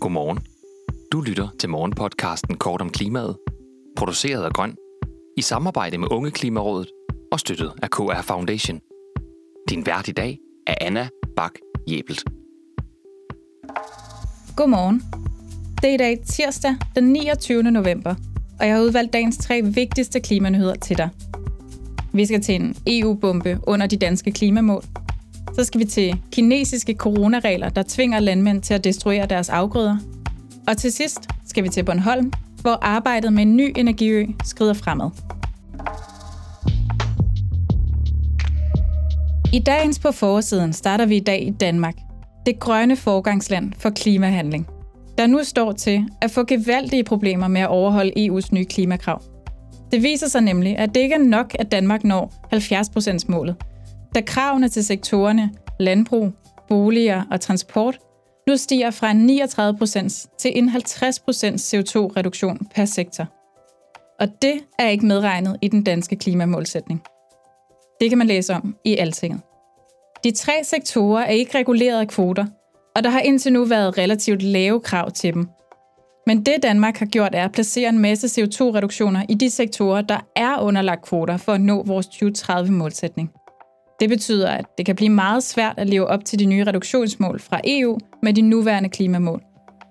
Godmorgen. Du lytter til morgenpodcasten Kort om klimaet, produceret af Grøn, i samarbejde med Unge Klimarådet og støttet af KR Foundation. Din vært i dag er Anna Bak Jebelt. Godmorgen. Det er i dag tirsdag den 29. november, og jeg har udvalgt dagens tre vigtigste klimanyheder til dig. Vi skal til en EU-bombe under de danske klimamål. Så skal vi til kinesiske coronaregler, der tvinger landmænd til at destruere deres afgrøder. Og til sidst skal vi til Bornholm, hvor arbejdet med en ny energiø skrider fremad. I dagens på forsiden starter vi i dag i Danmark. Det grønne forgangsland for klimahandling. Der nu står til at få gevaldige problemer med at overholde EU's nye klimakrav. Det viser sig nemlig, at det ikke er nok, at Danmark når 70%-målet, da kravene til sektorerne landbrug, boliger og transport nu stiger fra en 39% til en 50% CO2-reduktion per sektor. Og det er ikke medregnet i den danske klimamålsætning. Det kan man læse om i Altinget. De tre sektorer er ikke reguleret af kvoter, og der har indtil nu været relativt lave krav til dem. Men det Danmark har gjort er at placere en masse CO2-reduktioner i de sektorer, der er underlagt kvoter for at nå vores 2030-målsætning. Det betyder, at det kan blive meget svært at leve op til de nye reduktionsmål fra EU med de nuværende klimamål.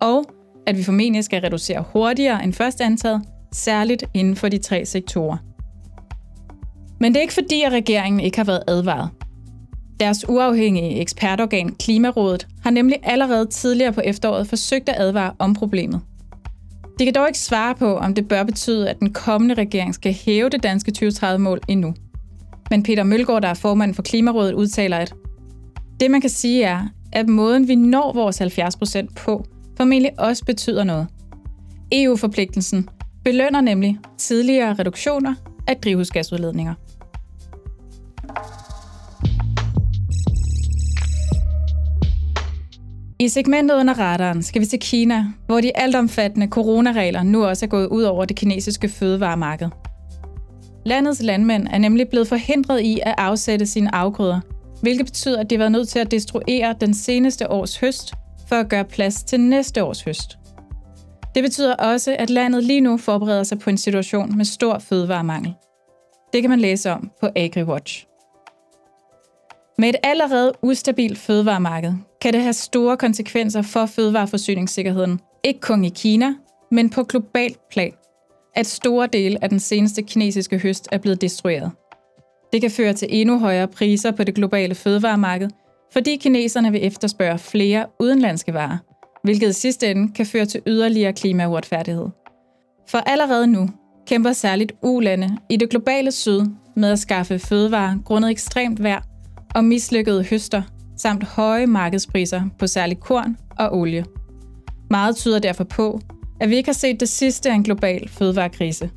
Og at vi formentlig skal reducere hurtigere end først antaget, særligt inden for de tre sektorer. Men det er ikke fordi, at regeringen ikke har været advaret. Deres uafhængige ekspertorgan Klimarådet har nemlig allerede tidligere på efteråret forsøgt at advare om problemet. Det kan dog ikke svare på, om det bør betyde, at den kommende regering skal hæve det danske 2030-mål endnu. Men Peter Mølgaard, der er formand for Klimarådet, udtaler, at det man kan sige er, at måden vi når vores 70% på, formentlig også betyder noget. EU-forpligtelsen belønner nemlig tidligere reduktioner af drivhusgasudledninger. I segmentet under radaren skal vi til Kina, hvor de altomfattende coronaregler nu også er gået ud over det kinesiske fødevaremarked. Landets landmænd er nemlig blevet forhindret i at afsætte sine afgrøder, hvilket betyder, at de har været nødt til at destruere den seneste års høst for at gøre plads til næste års høst. Det betyder også, at landet lige nu forbereder sig på en situation med stor fødevaremangel. Det kan man læse om på AgriWatch. Med et allerede ustabilt fødevaremarked kan det have store konsekvenser for fødevareforsyningssikkerheden, ikke kun i Kina, men på globalt plan at store dele af den seneste kinesiske høst er blevet destrueret. Det kan føre til endnu højere priser på det globale fødevaremarked, fordi kineserne vil efterspørge flere udenlandske varer, hvilket i sidste ende kan føre til yderligere klimauretfærdighed. For allerede nu kæmper særligt ulande i det globale syd med at skaffe fødevarer grundet ekstremt vejr og mislykkede høster samt høje markedspriser på særligt korn og olie. Meget tyder derfor på, at vi ikke har set det sidste af en global fødevarekrise.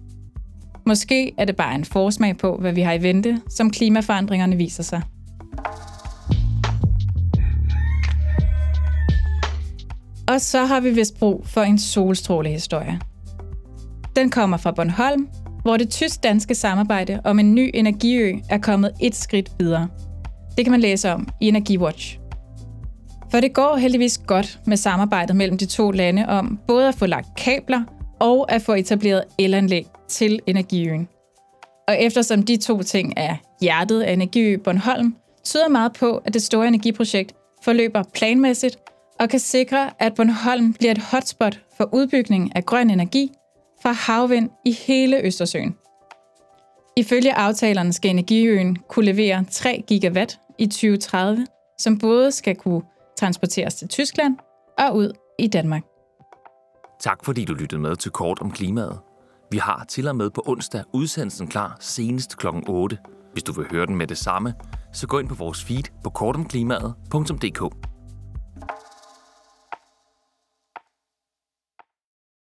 Måske er det bare en forsmag på, hvad vi har i vente, som klimaforandringerne viser sig. Og så har vi vist brug for en solstrålehistorie. Den kommer fra Bornholm, hvor det tysk-danske samarbejde om en ny energiø er kommet et skridt videre. Det kan man læse om i Energiwatch. For det går heldigvis godt med samarbejdet mellem de to lande om både at få lagt kabler og at få etableret elanlæg til Energiøen. Og eftersom de to ting er hjertet af Energiø Bornholm, tyder meget på, at det store energiprojekt forløber planmæssigt og kan sikre, at Bornholm bliver et hotspot for udbygning af grøn energi fra havvind i hele Østersøen. Ifølge aftalerne skal Energiøen kunne levere 3 gigawatt i 2030, som både skal kunne transporteres til Tyskland og ud i Danmark. Tak fordi du lyttede med til Kort om klimaet. Vi har til og med på onsdag udsendelsen klar senest kl. 8. Hvis du vil høre den med det samme, så gå ind på vores feed på kortomklimaet.dk.